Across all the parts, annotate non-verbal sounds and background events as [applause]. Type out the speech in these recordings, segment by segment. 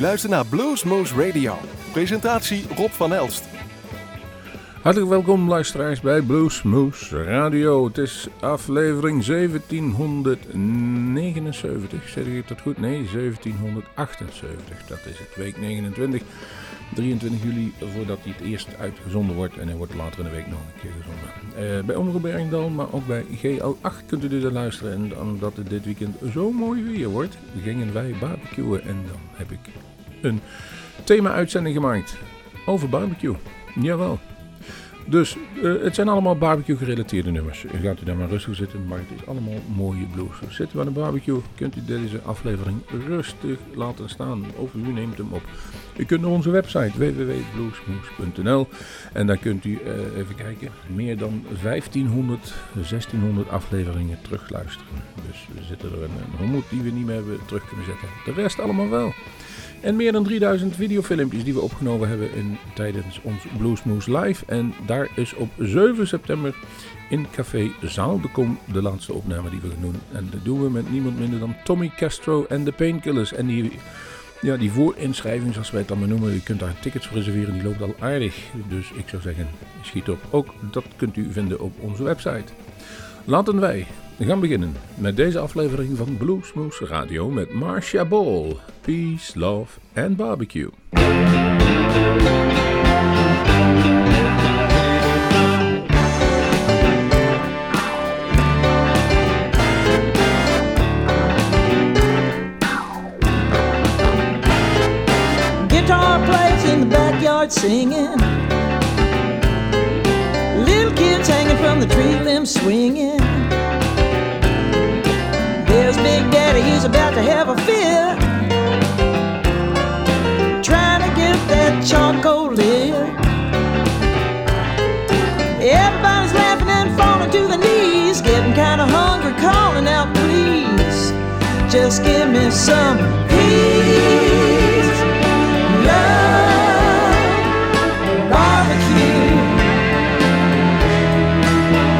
luistert naar Bluesmoose Radio. Presentatie Rob van Elst. Hartelijk welkom luisteraars bij Bluesmoose Radio. Het is aflevering 1779. Zeg ik dat goed? Nee, 1778. Dat is het. Week 29. 23 juli voordat hij het eerst uitgezonden wordt. En hij wordt later in de week nog een keer gezonden. Uh, bij Omroep maar ook bij GL8 kunt u dus luisteren. En omdat het dit weekend zo mooi weer wordt, gingen wij barbecuen. En dan heb ik een thema-uitzending gemaakt over barbecue. Jawel. Dus uh, het zijn allemaal barbecue gerelateerde nummers. Gaat u daar maar rustig zitten, maar het is allemaal mooie blues. Zitten we aan de barbecue, kunt u deze aflevering rustig laten staan. Of u neemt hem op. U kunt naar onze website www.bluesmoes.nl en daar kunt u uh, even kijken, meer dan 1500, 1600 afleveringen terugluisteren. Dus we zitten er een, een honderd die we niet meer hebben terug kunnen zetten. De rest allemaal wel. En meer dan 3000 videofilmpjes die we opgenomen hebben in, tijdens ons Bluesmoose Live. En daar is op 7 september in Café Zaal de Kom de laatste opname die we gaan doen. En dat doen we met niemand minder dan Tommy Castro en de Painkillers. En die, ja, die voorinschrijving, zoals wij het dan maar noemen, je kunt daar tickets voor reserveren, die loopt al aardig. Dus ik zou zeggen, schiet op. Ook dat kunt u vinden op onze website. Laten wij we gaan beginnen met deze aflevering van Bluesmoose Radio met Marcia Ball, Peace, Love and Barbecue. Guitar plays in the backyard singing. Little kids hanging from the tree limbs swinging. To have a fear. Trying to get that charcoal lit. Everybody's laughing and falling to their knees. Getting kinda hungry, calling out, please. Just give me some peace, love, barbecue.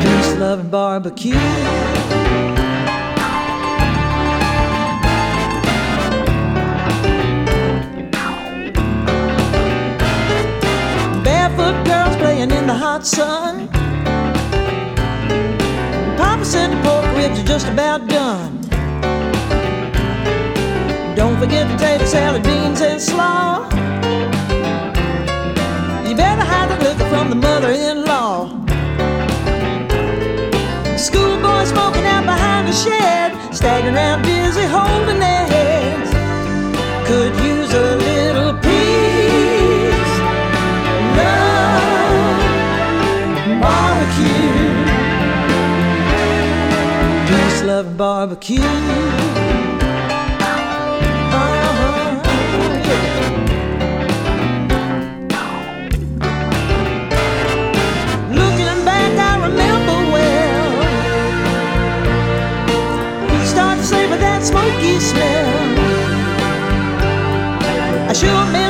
Peace, love, and barbecue. Hot sun. Papa said the pork ribs are just about done. Don't forget potato salad, beans, and slaw. You better hide the liquor from the mother-in-law. Schoolboy smoking out behind the shed, staggering around busy holding their barbecue. Uh-huh, yeah. Looking back, I remember well. Start to savor that smoky smell. I sure miss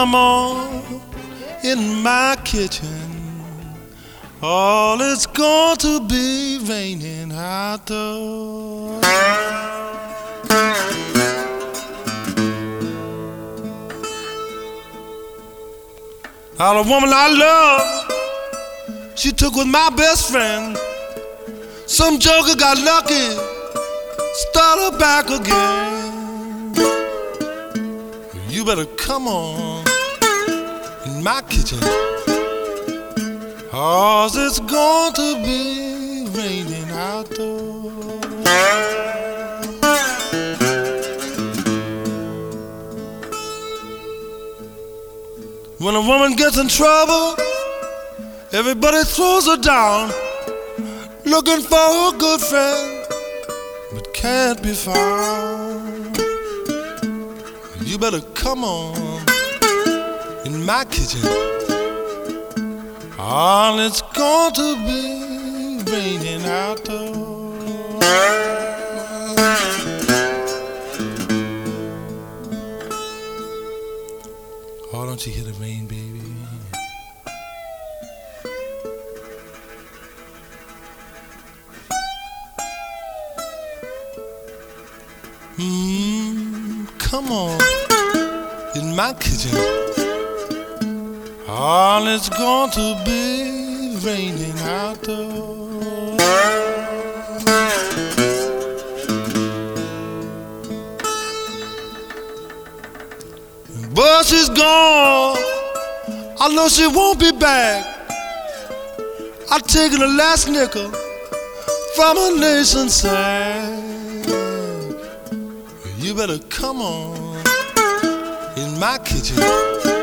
come on in my kitchen. All it's going to be raining out there. Now the woman I love, she took with my best friend. Some joker got lucky, start her back again. You better come on in my kitchen. Cause it's going to be raining out there. When a woman gets in trouble, everybody throws her down, looking for a good friend, but can't be found. You better come on in my kitchen. All it's going to be raining out there. Oh, don't you hear the rain, baby? Mm, come on in my kitchen. All it's going to be raining out there. But she's gone. I know she won't be back. I've taken the last nickel from a nation's side. You better come on in my kitchen.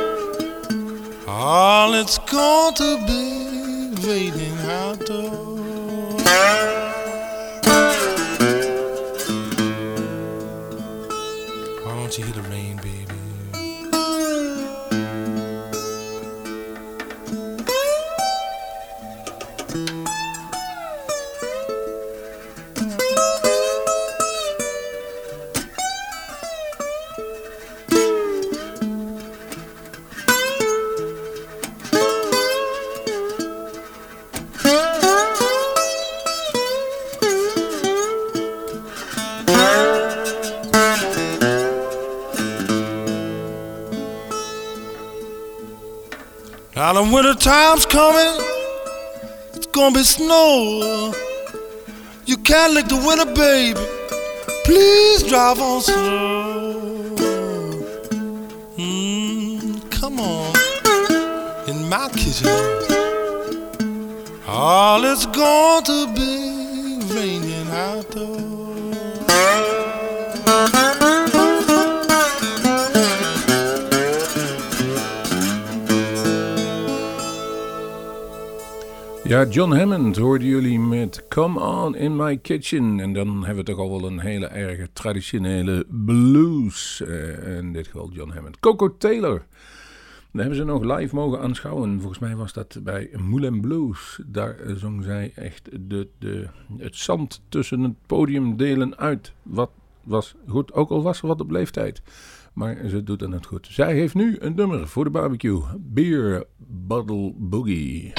All it's going to be waiting out there. Why don't you hear the rain, time's coming. It's gonna be snow. You can't lick the winter, baby. Please drive on slow. Mm, come on in my kitchen. All it's going to be raining out Ja, John Hammond hoorden jullie met Come On In My Kitchen. En dan hebben we toch al wel een hele erge traditionele blues. eh, in dit geval John Hammond. Coco Taylor. Daar hebben ze nog live mogen aanschouwen. Volgens mij was dat bij Moulin Blues. Daar eh, zong zij echt de, de, het zand tussen het podiumdelen uit. Wat was goed, ook al was ze wat op leeftijd. Maar ze doet het net goed. Zij heeft nu een nummer voor de barbecue. Beer Bottle Boogie.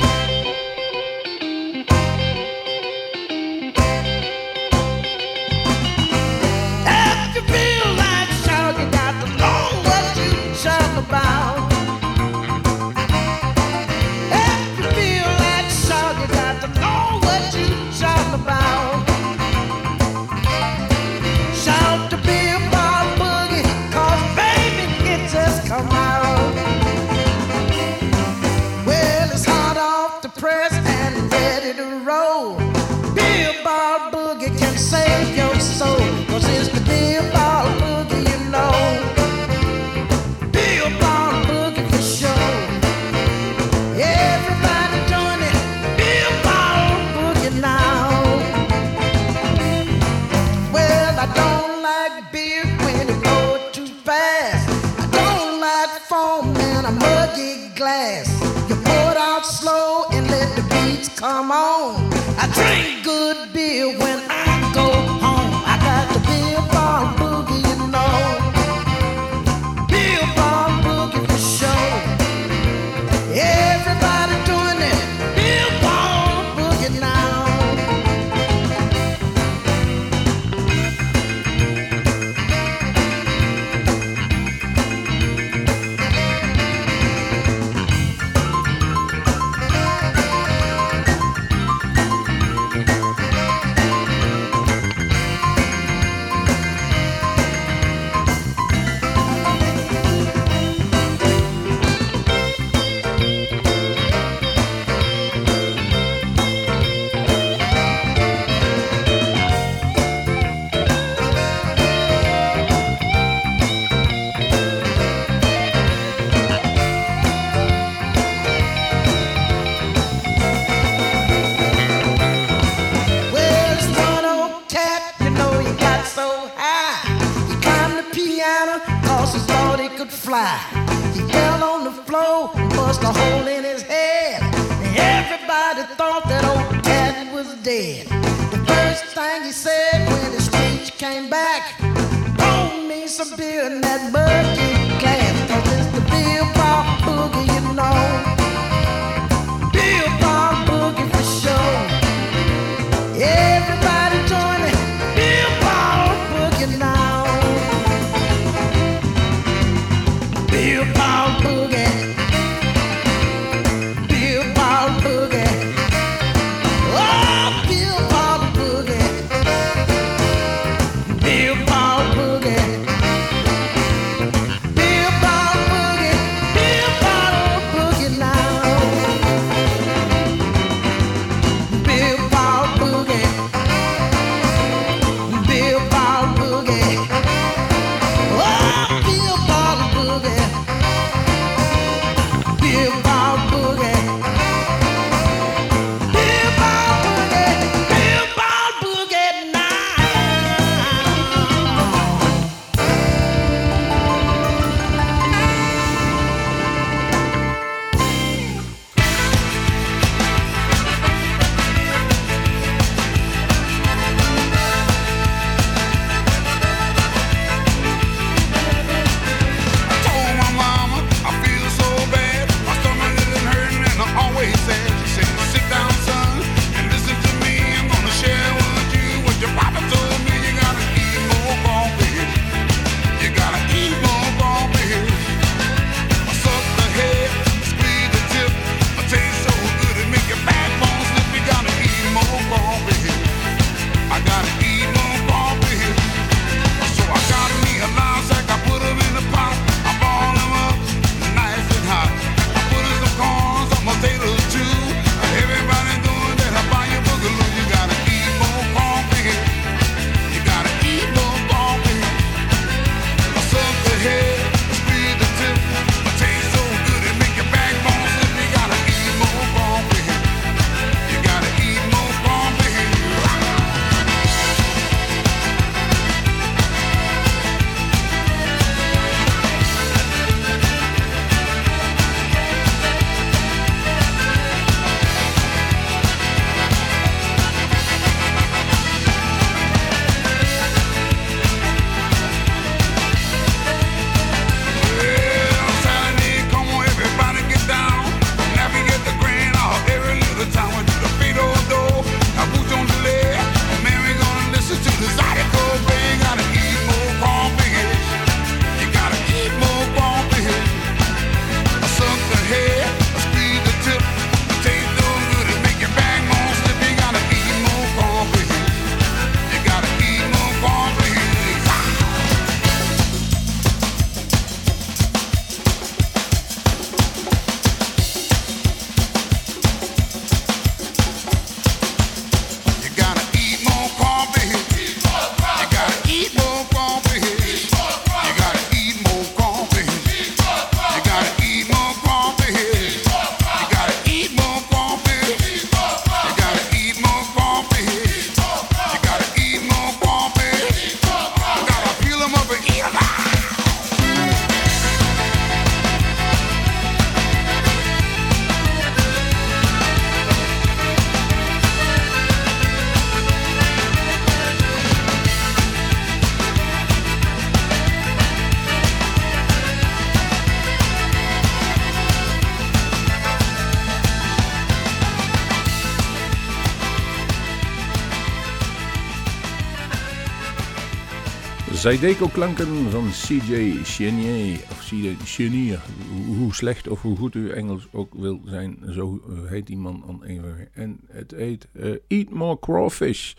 Zydeco-klanken van CJ Chenier. Of CJ Chenier. Hoe slecht of hoe goed u Engels ook wil zijn, zo heet die man even. En het heet eh, Eat More Crawfish.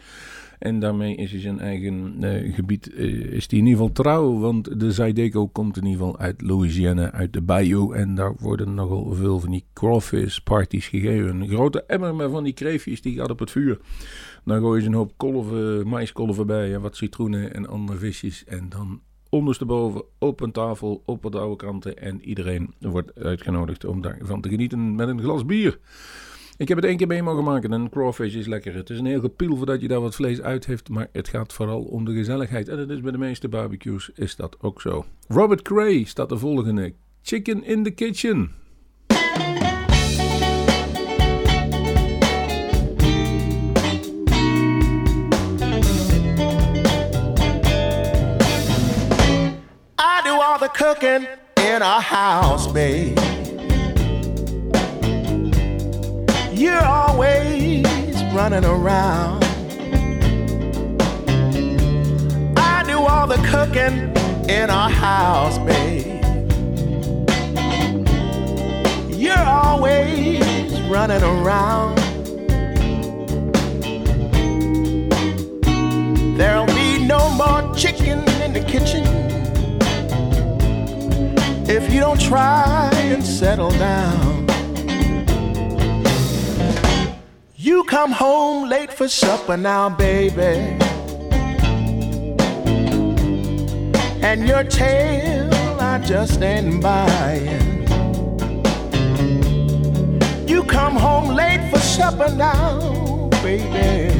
En daarmee is hij zijn eigen eh, gebied, eh, is hij in ieder geval trouw. Want de Zydeco komt in ieder geval uit Louisiana, uit de bayou. En daar worden nogal veel van die crawfish parties gegeven. Een grote emmer met van die kreefjes, die gaat op het vuur. Dan gooi je een hoop kolven, maiskolven bij en wat citroenen en andere visjes. En dan ondersteboven op een tafel, op wat oude kranten En iedereen wordt uitgenodigd om daarvan te genieten met een glas bier. Ik heb het één keer mee mogen maken en crawfish is lekker. Het is een heel gepiel voordat je daar wat vlees uit heeft, maar het gaat vooral om de gezelligheid. En dat is bij de meeste barbecues is dat ook zo. Robert Cray staat de volgende. Chicken in the Kitchen. Cooking in our house, babe. You're always running around. I do all the cooking in our house, babe. You're always running around. There'll be no more chicken in the kitchen if you don't try and settle down. You come home late for supper now, baby. And your tail I just ain't buying. You come home late for supper now, baby.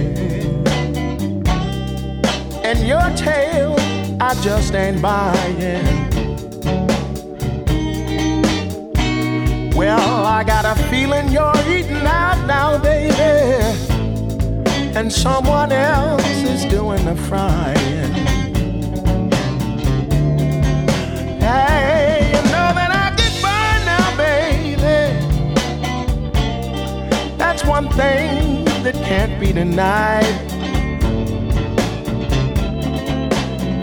And your tail I just ain't buying. Well, I got a feeling you're eating out now, baby. And someone else is doing the frying. Hey, you know that I get burned now, baby. That's one thing that can't be denied.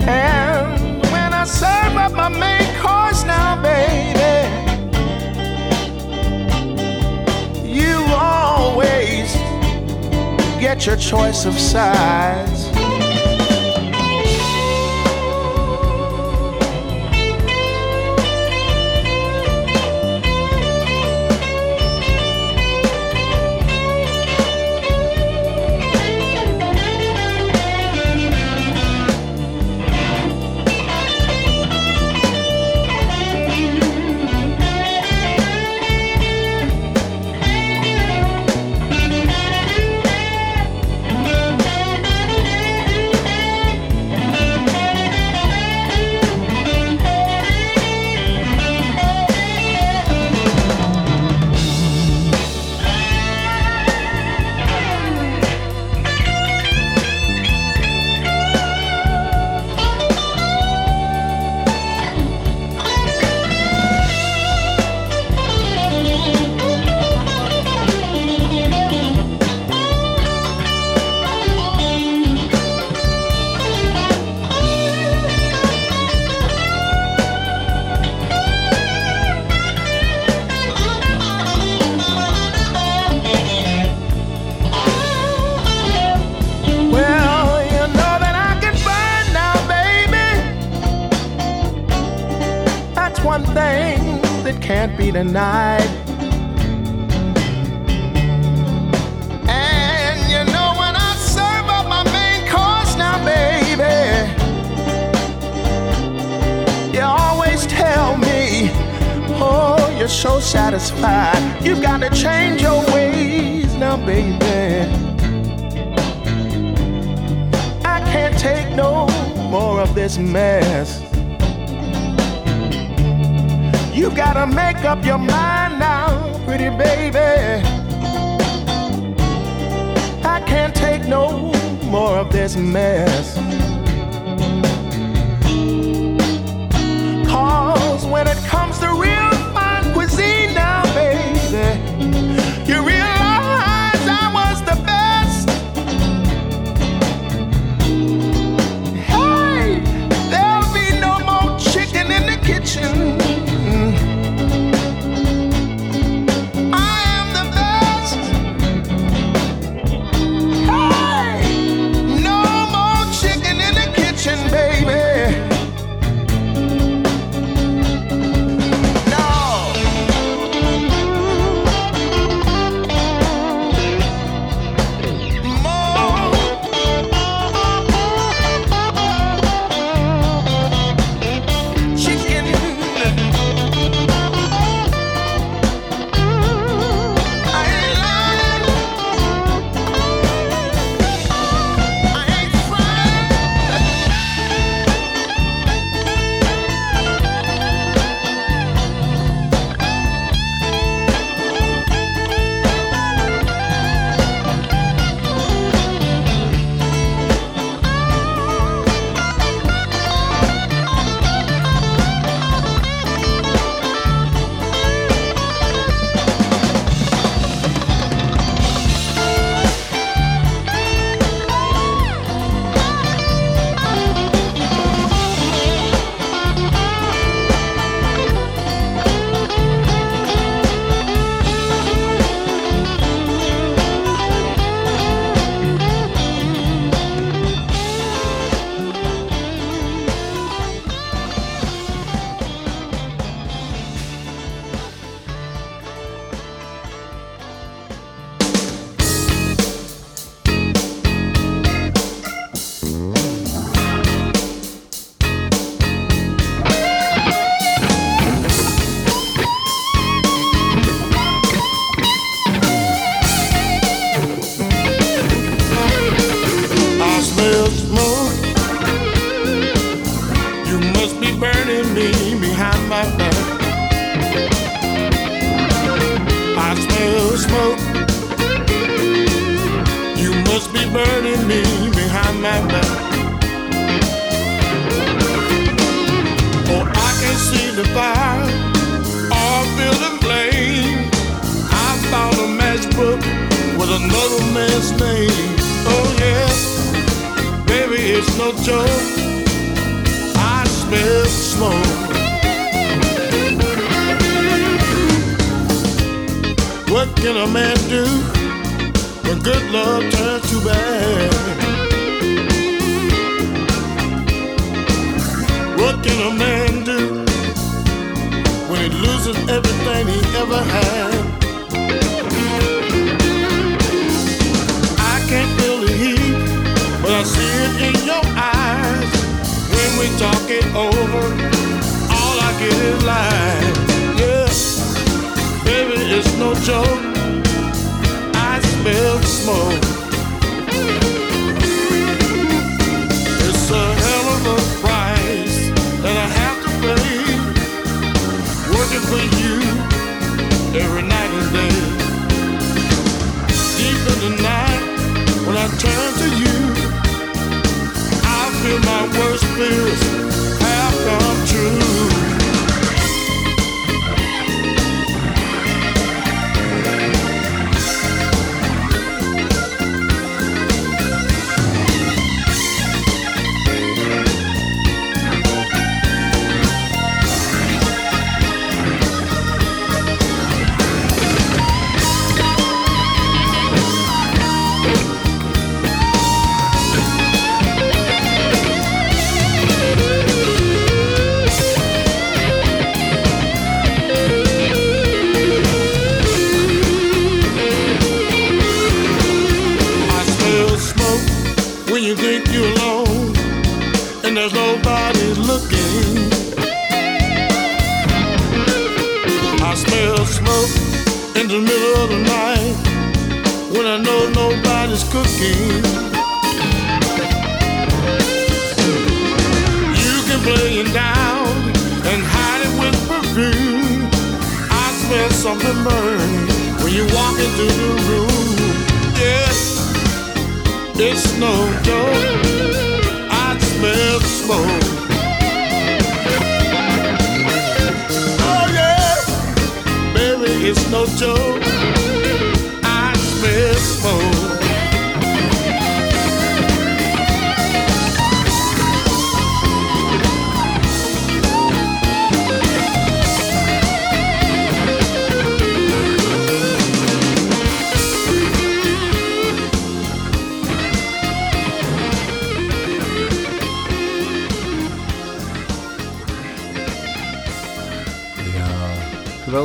And when I serve up my main course now, baby. Always get your choice of sides. Gotta make up your mind now, pretty baby. I can't take no more of this mess.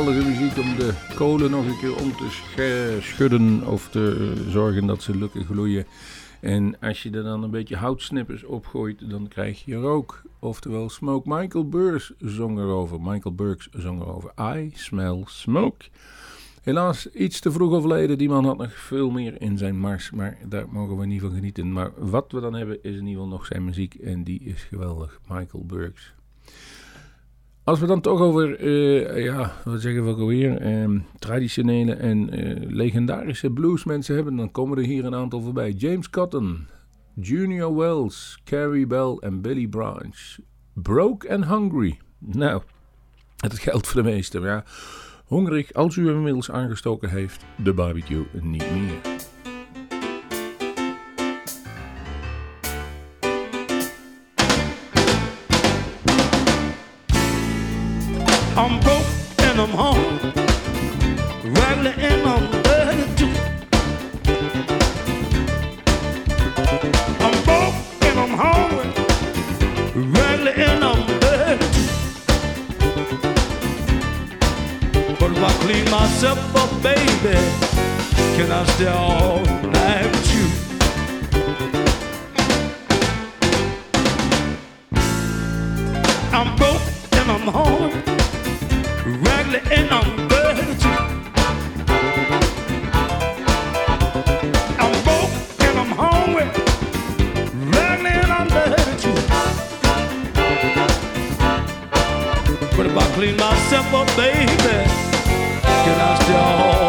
Geweldige muziek om de kolen nog een keer om te sche- schudden of te eh, zorgen dat ze lukken gloeien. En als je er dan een beetje houtsnippers opgooit, dan krijg je rook. Oftewel smoke. Michael Burks zong erover. Michael Burks zong erover. I smell smoke. Helaas iets te vroeg overleden. Die man had nog veel meer in zijn mars. Maar daar mogen we niet van genieten. Maar wat we dan hebben is in ieder geval nog zijn muziek. En die is geweldig. Michael Burks. Als we dan toch over, eh, ja, wat zeggen we alweer, ehm, traditionele en eh, legendarische bluesmensen hebben, dan komen er hier een aantal voorbij. James Cotton, Junior Wells, Carrie Bell en Billy Branch. Broke and Hungry. Nou, het geldt voor de meesten, ja, hongerig als u hem inmiddels aangestoken heeft, de barbecue niet meer. Clean myself up, baby, can I stay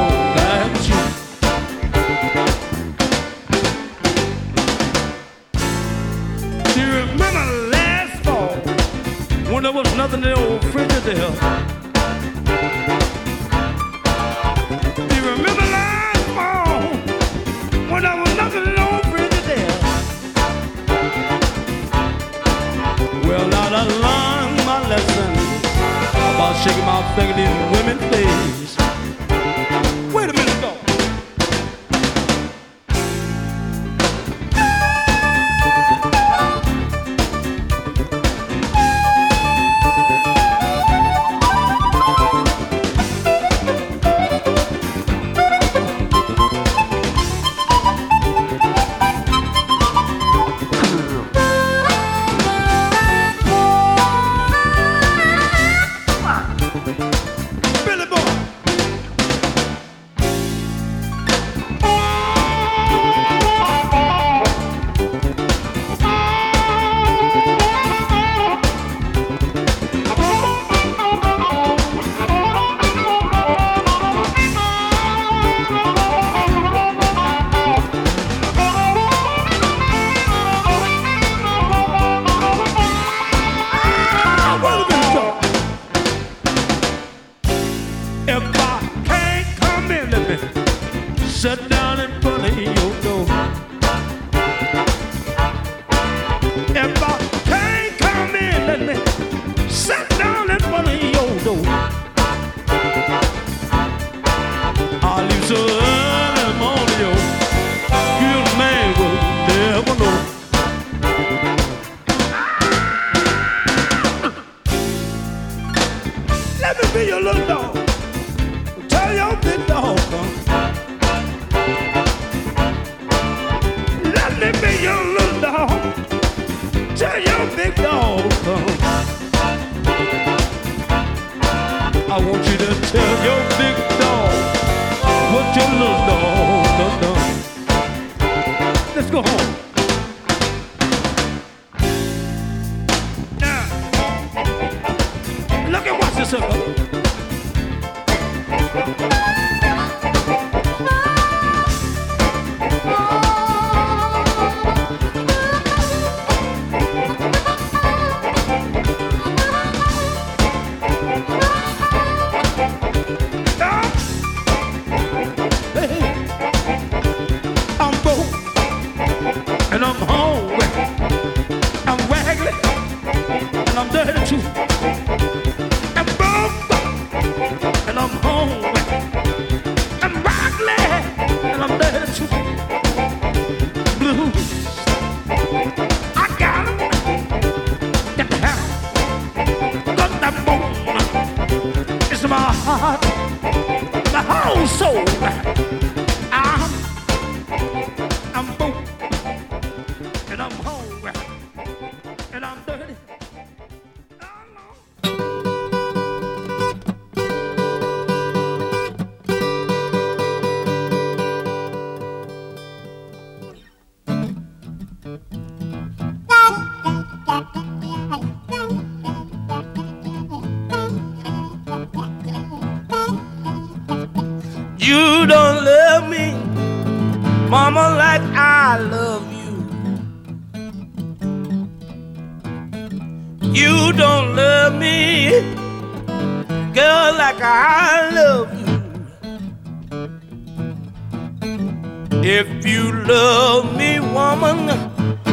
love me, woman,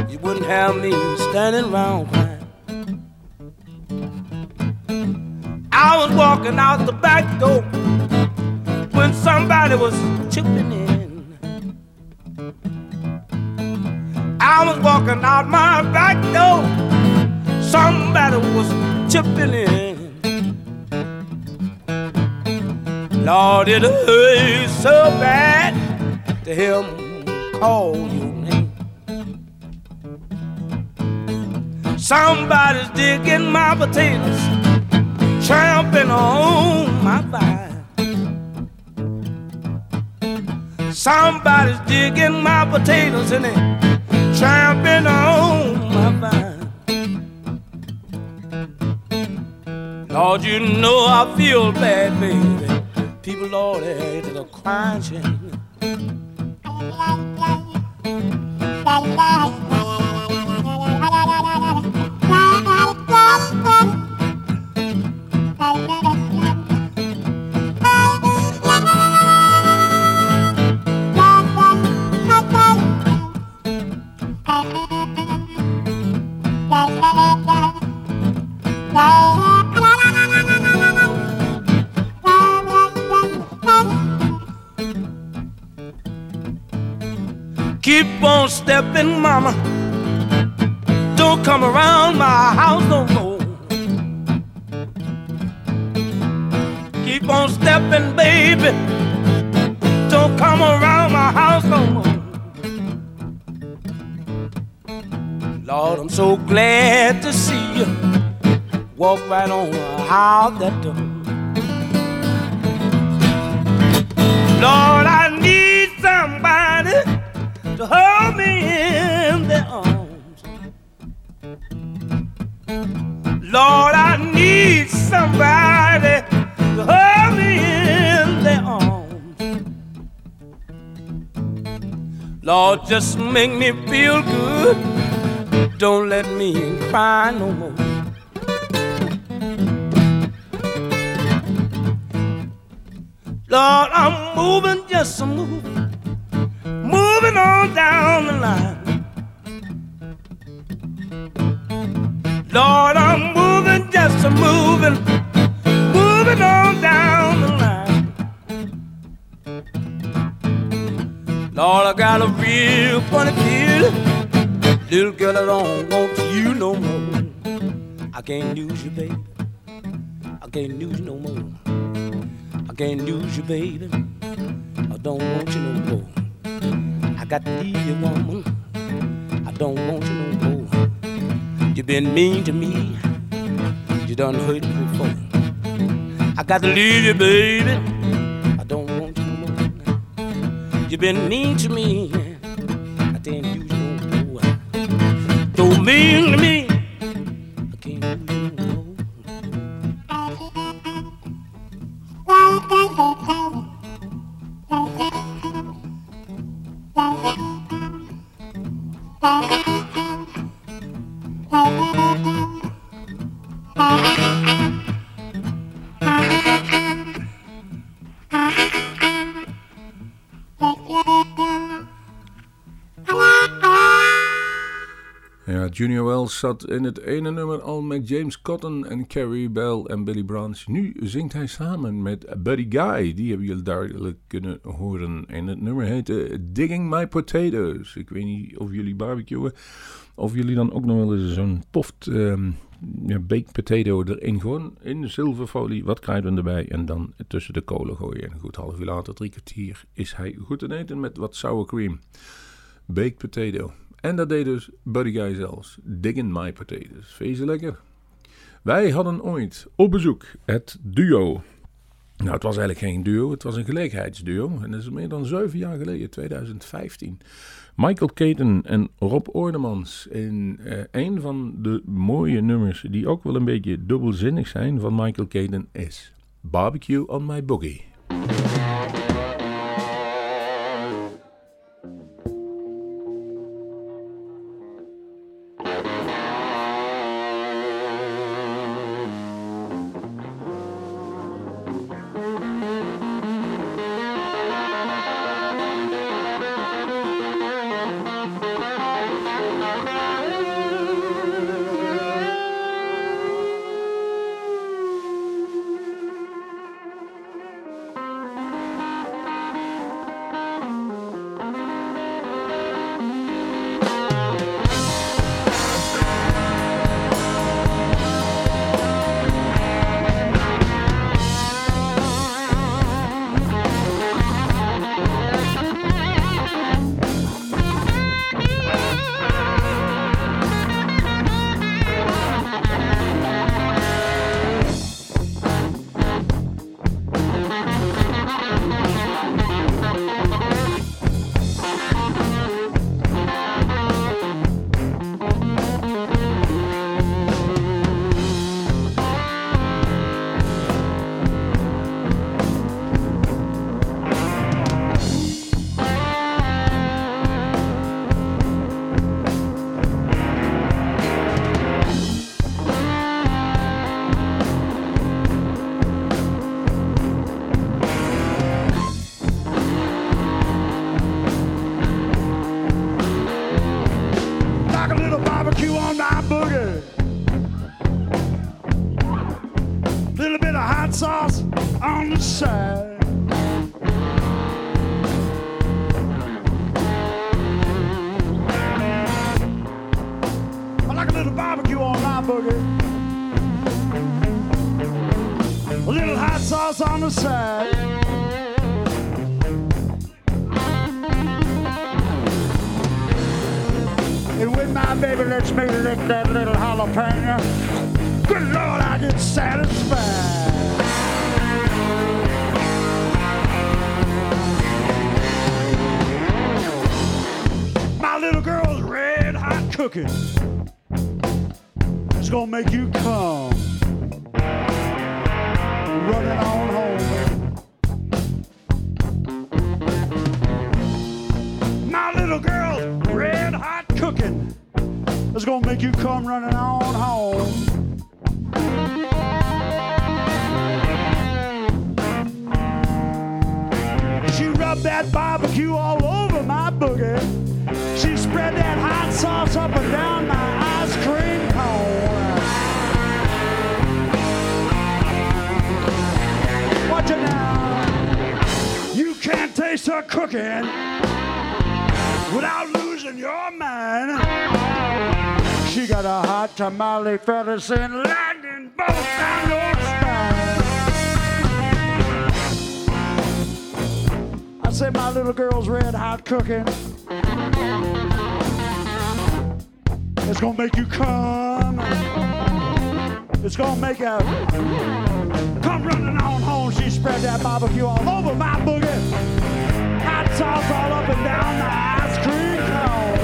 you wouldn't have me standing around crying. I was walking out the back door when somebody was chipping in. I was walking out my back door, somebody was chipping in. Lord, it hurt so bad to hear call your name. Somebody's digging my potatoes, tramping on my vine. Somebody's digging my potatoes and they tramping on my vine. Lord, you know I feel bad, baby. People, Lord, they're crying la la la on stepping, mama. Don't come around my house no more. Keep on stepping, baby. Don't come around my house no more. Lord, I'm so glad to see you. Walk right on out that door. Lord, I need somebody to hold me in their arms. Lord, I need somebody to hold me in their arms. Lord, just make me feel good. Don't let me cry no more. Lord, I'm moving, just a moving, moving on down the line. Lord, I'm moving, just a moving, moving on down the line. Lord, I got a real funny feeling. Little girl, I don't want you no more. I can't lose you, baby. I can't lose you no more. I can't lose you, baby. I don't want you no more. Got to leave you, woman. I don't want you no more. You've been mean to me. You done hurt me before. I got to leave you, baby. I don't want you no more. You've been mean to me. I can't use you no more. Don't mean to me. Junior Wells zat in het ene nummer al met James Cotton en Carrie Bell en Billy Branch. Nu zingt hij samen met Buddy Guy. Die hebben jullie duidelijk kunnen horen. En het nummer heette Digging My Potatoes. Ik weet niet of jullie barbecuen. Of jullie dan ook nog wel eens zo'n poft ehm baked potato erin gewoon in zilverfolie. Wat kruiden erbij en dan tussen de kolen gooien. En goed half uur later, drie kwartier, is hij goed te eten met wat sour cream. Baked potato. En dat deed dus Buddy Guy zelfs. Digging my potatoes. Vind lekker? Wij hadden ooit op bezoek het duo. Nou, het was eigenlijk geen duo, het was een gelegenheidsduo. En dat is meer dan zeven jaar geleden, 2015. Michael Caton en Rob Oordemans in eh, een van de mooie nummers die ook wel een beetje dubbelzinnig zijn van Michael Caton is Barbecue on My Boogie. My baby lets me lick that little jalapeno, good Lord, I get satisfied. My little girl's red hot cooking. It's gonna make you come running on home. It's gonna make you come running on home. She rubbed that barbecue all over my boogie. She spread that hot sauce up and down my ice cream cone. Watch it now. You can't taste her cooking without losing your mind. She got a hot tamale feathers and lightning bolts down your spine. I say my little girl's red hot cooking. It's gonna make you come. It's gonna make you come running on home. She spread that barbecue all over my boogie. Hot sauce all up and down the ice cream cone.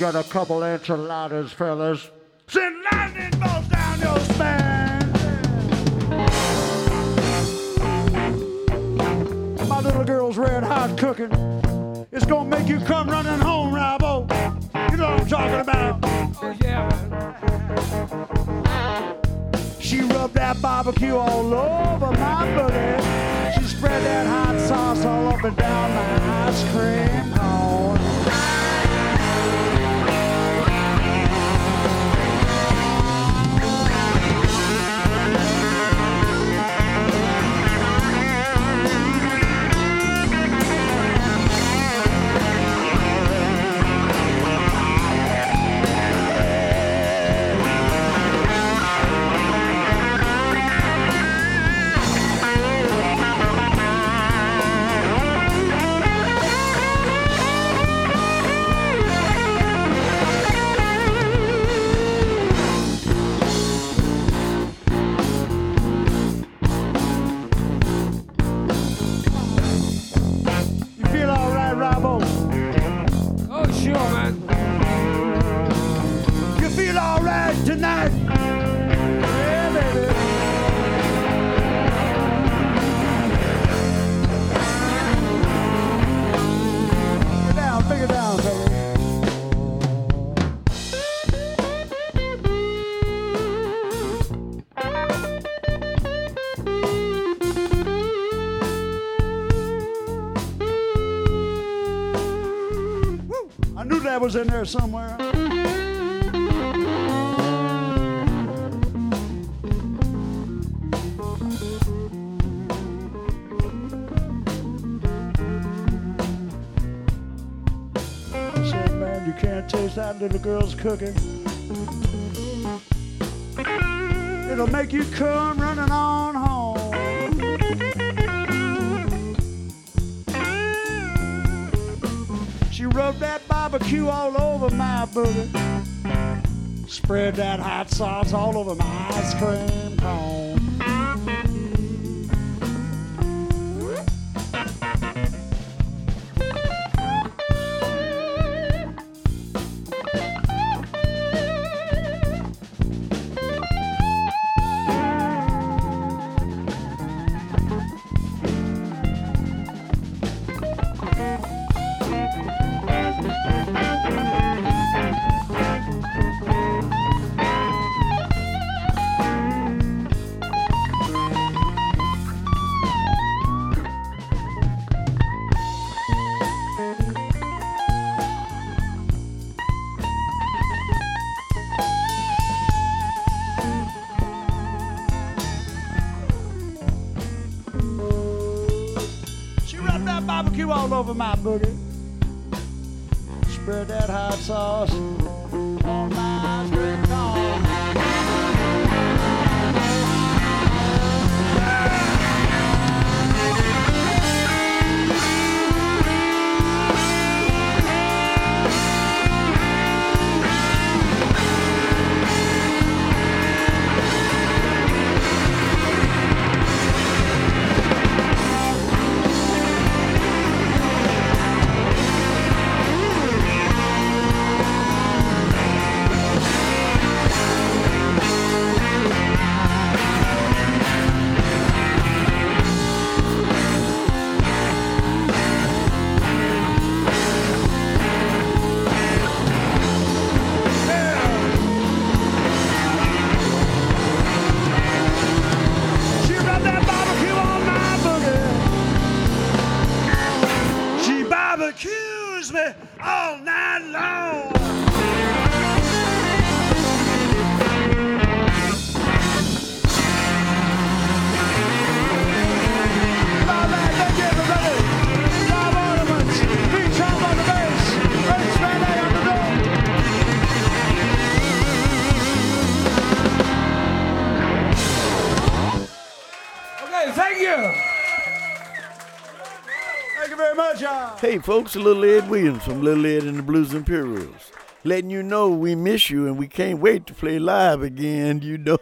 Got a couple enchiladas, fellas. Send lightning bolts down your spine. My little girl's red hot cooking. It's gonna make you come running home, Robo. You know what I'm talking about. Oh, yeah. She rubbed that barbecue all over my booty. She spread that hot sauce all up and down my ice cream was in there somewhere. taste that little girl's cooking. It'll make you come right. Spread that hot sauce all over my ice cream cone. accuse me all night long. very much. Hey, folks, Little Ed Williams from Little Ed and the Blues Imperials. Letting you know we miss you and we can't wait to play live again, you know.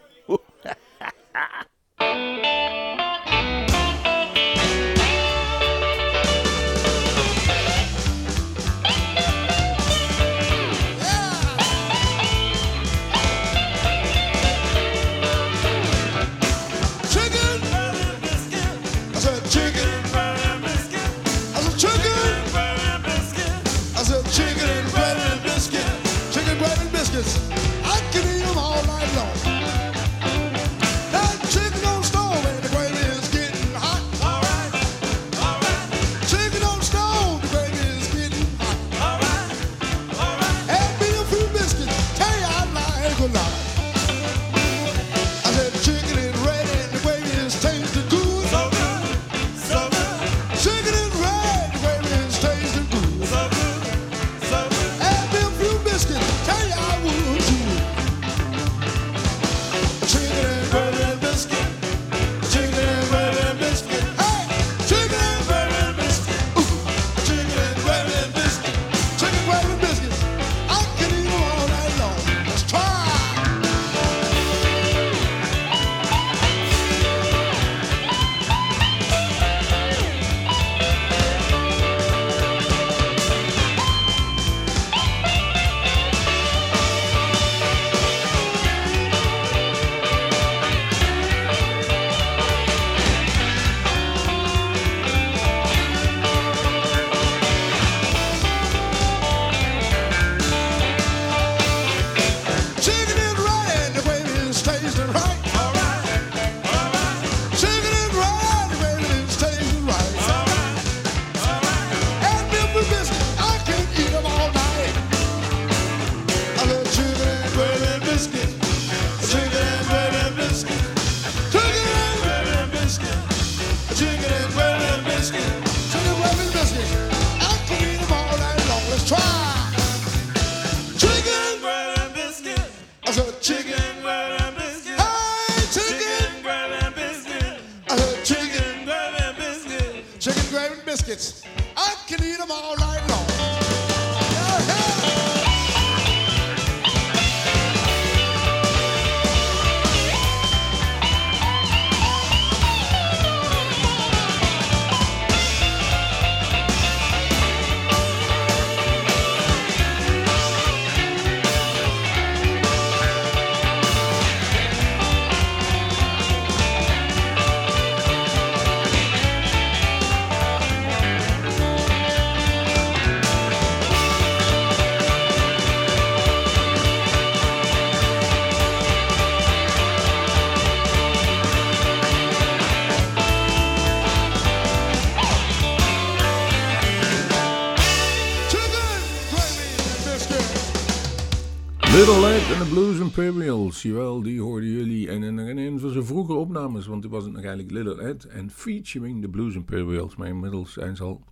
Little Ed en de Blues Imperials. Jawel, die hoorden jullie. En in een van zijn vroege opnames, want toen was het nog eigenlijk Little Ed. En featuring de Blues Imperials. Maar inmiddels zijn ze al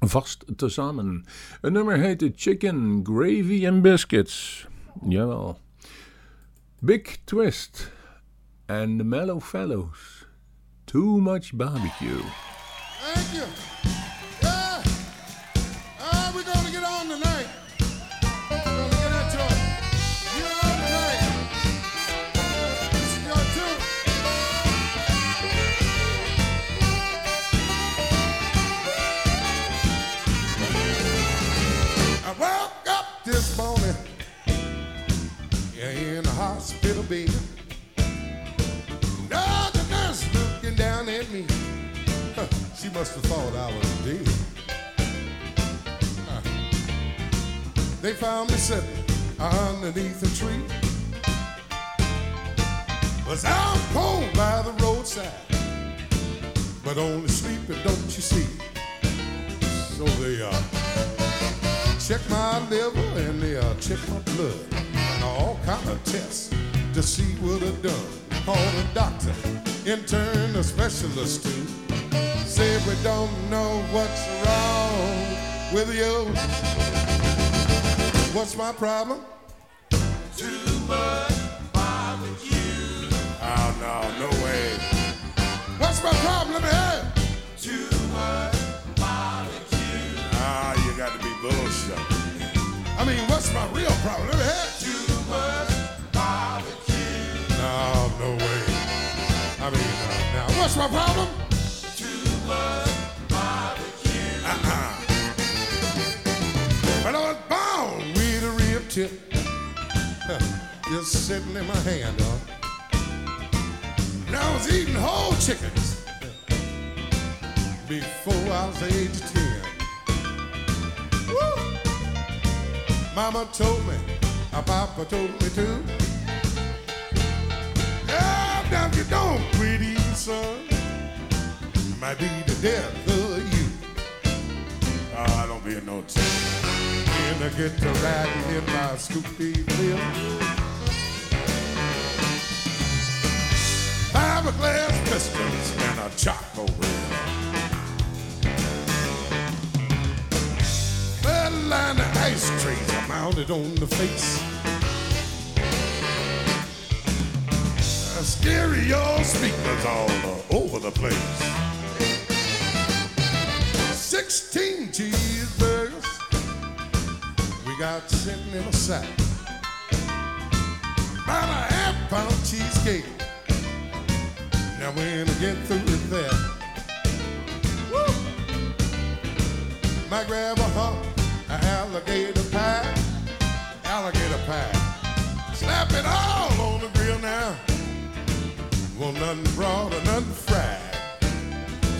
vast tezamen. Het nummer heette Chicken, Gravy and Biscuits. Jawel. Big Twist. En the Mellow Fellows. Too much barbecue. Thank you. Hospital bed. Now the nurse looking down at me. Huh, She must have thought I was dead. Huh. They found me sitting underneath a tree. Was out cold by the roadside, but only sleeping, don't you see? So they uh, check my liver and they uh, check my blood and all kind of tests to see what I done. Call a doctor, intern, a specialist too. Say we don't know what's wrong with you. What's my problem? Too much barbecue. Oh no, no way. What's my problem? Let bullshit. I mean, what's my real problem? Let me it. Too much barbecue. No, no way. I mean, uh, now, what's my problem? Too much barbecue. Uh-uh. But I was born with a rib tip. Huh, [laughs] Just sitting in my hand, huh? And I was eating whole chickens [laughs] before I was age 10. Mama told me, papa told me too. Yeah, now you don't eating, son, might be the death of you. Oh, I don't be no trouble. And I get to riding in my Scoopy Bill. Fiberglass pistols and a charcoal grill. Line of ice trays are mounted on the face. Stereo speakers all over the place. 16 cheeseburgers we got sitting in a sack. About a half pound cheesecake. Now when I get through with that, woo, might grab a an alligator pie, alligator pie. Slap it all on the grill now. Want nothing raw or nothing fried.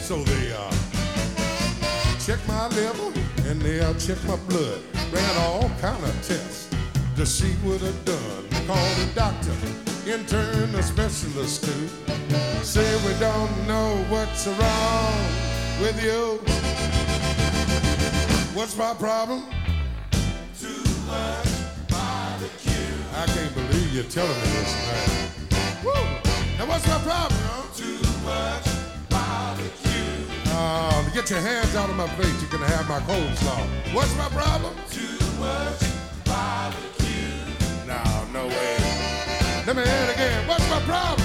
So they uh, check my liver and they'll check my blood. Ran all kind of tests to see what I've done. Called a doctor, intern, a specialist too. Say we don't know what's wrong with you. What's my problem? Too much barbecue. I can't believe you're telling me this, man. Woo! Now what's my problem? Huh? Too much barbecue. Uh, get your hands out of my plate. You're gonna have my coleslaw. What's my problem? Too much barbecue. No, no way. Let me hear it again. What's my problem?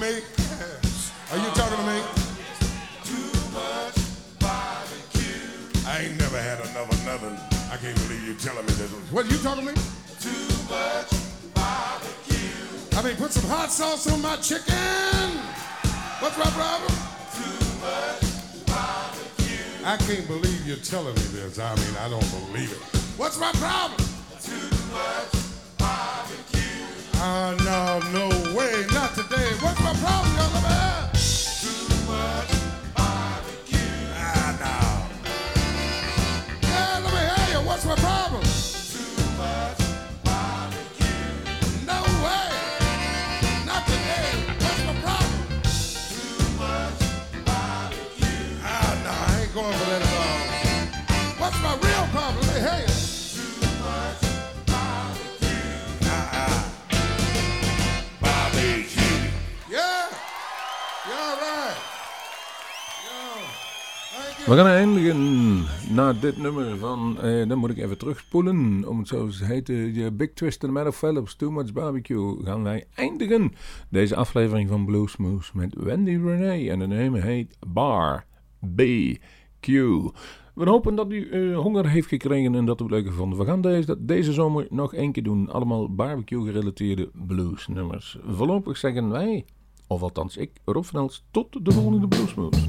Me? Are you talking to me? Too much barbecue. I ain't never had another nothing. I can't believe you telling me this. What you talking to me? Too much barbecue. I mean, put some hot sauce on my chicken. What's my problem? Too much barbecue. I can't believe you're telling me this. I mean, I don't believe it. What's my problem? Too much barbecue. Ah, no, no my young man? We gaan eindigen na dit nummer van, eh, dan moet ik even terugspoelen, om het zo te heten, Big Twist and Meadow Phillips, Too Much Barbecue, gaan wij eindigen deze aflevering van Bluesmoose met Wendy Renee en de naam heet Bar BQ. We hopen dat u eh, honger heeft gekregen en dat u het leuk gevonden. We gaan deze, deze zomer nog één keer doen, allemaal barbecue gerelateerde bluesnummers. Voorlopig zeggen wij, of althans ik, Rob Els, tot de volgende Bluesmoose.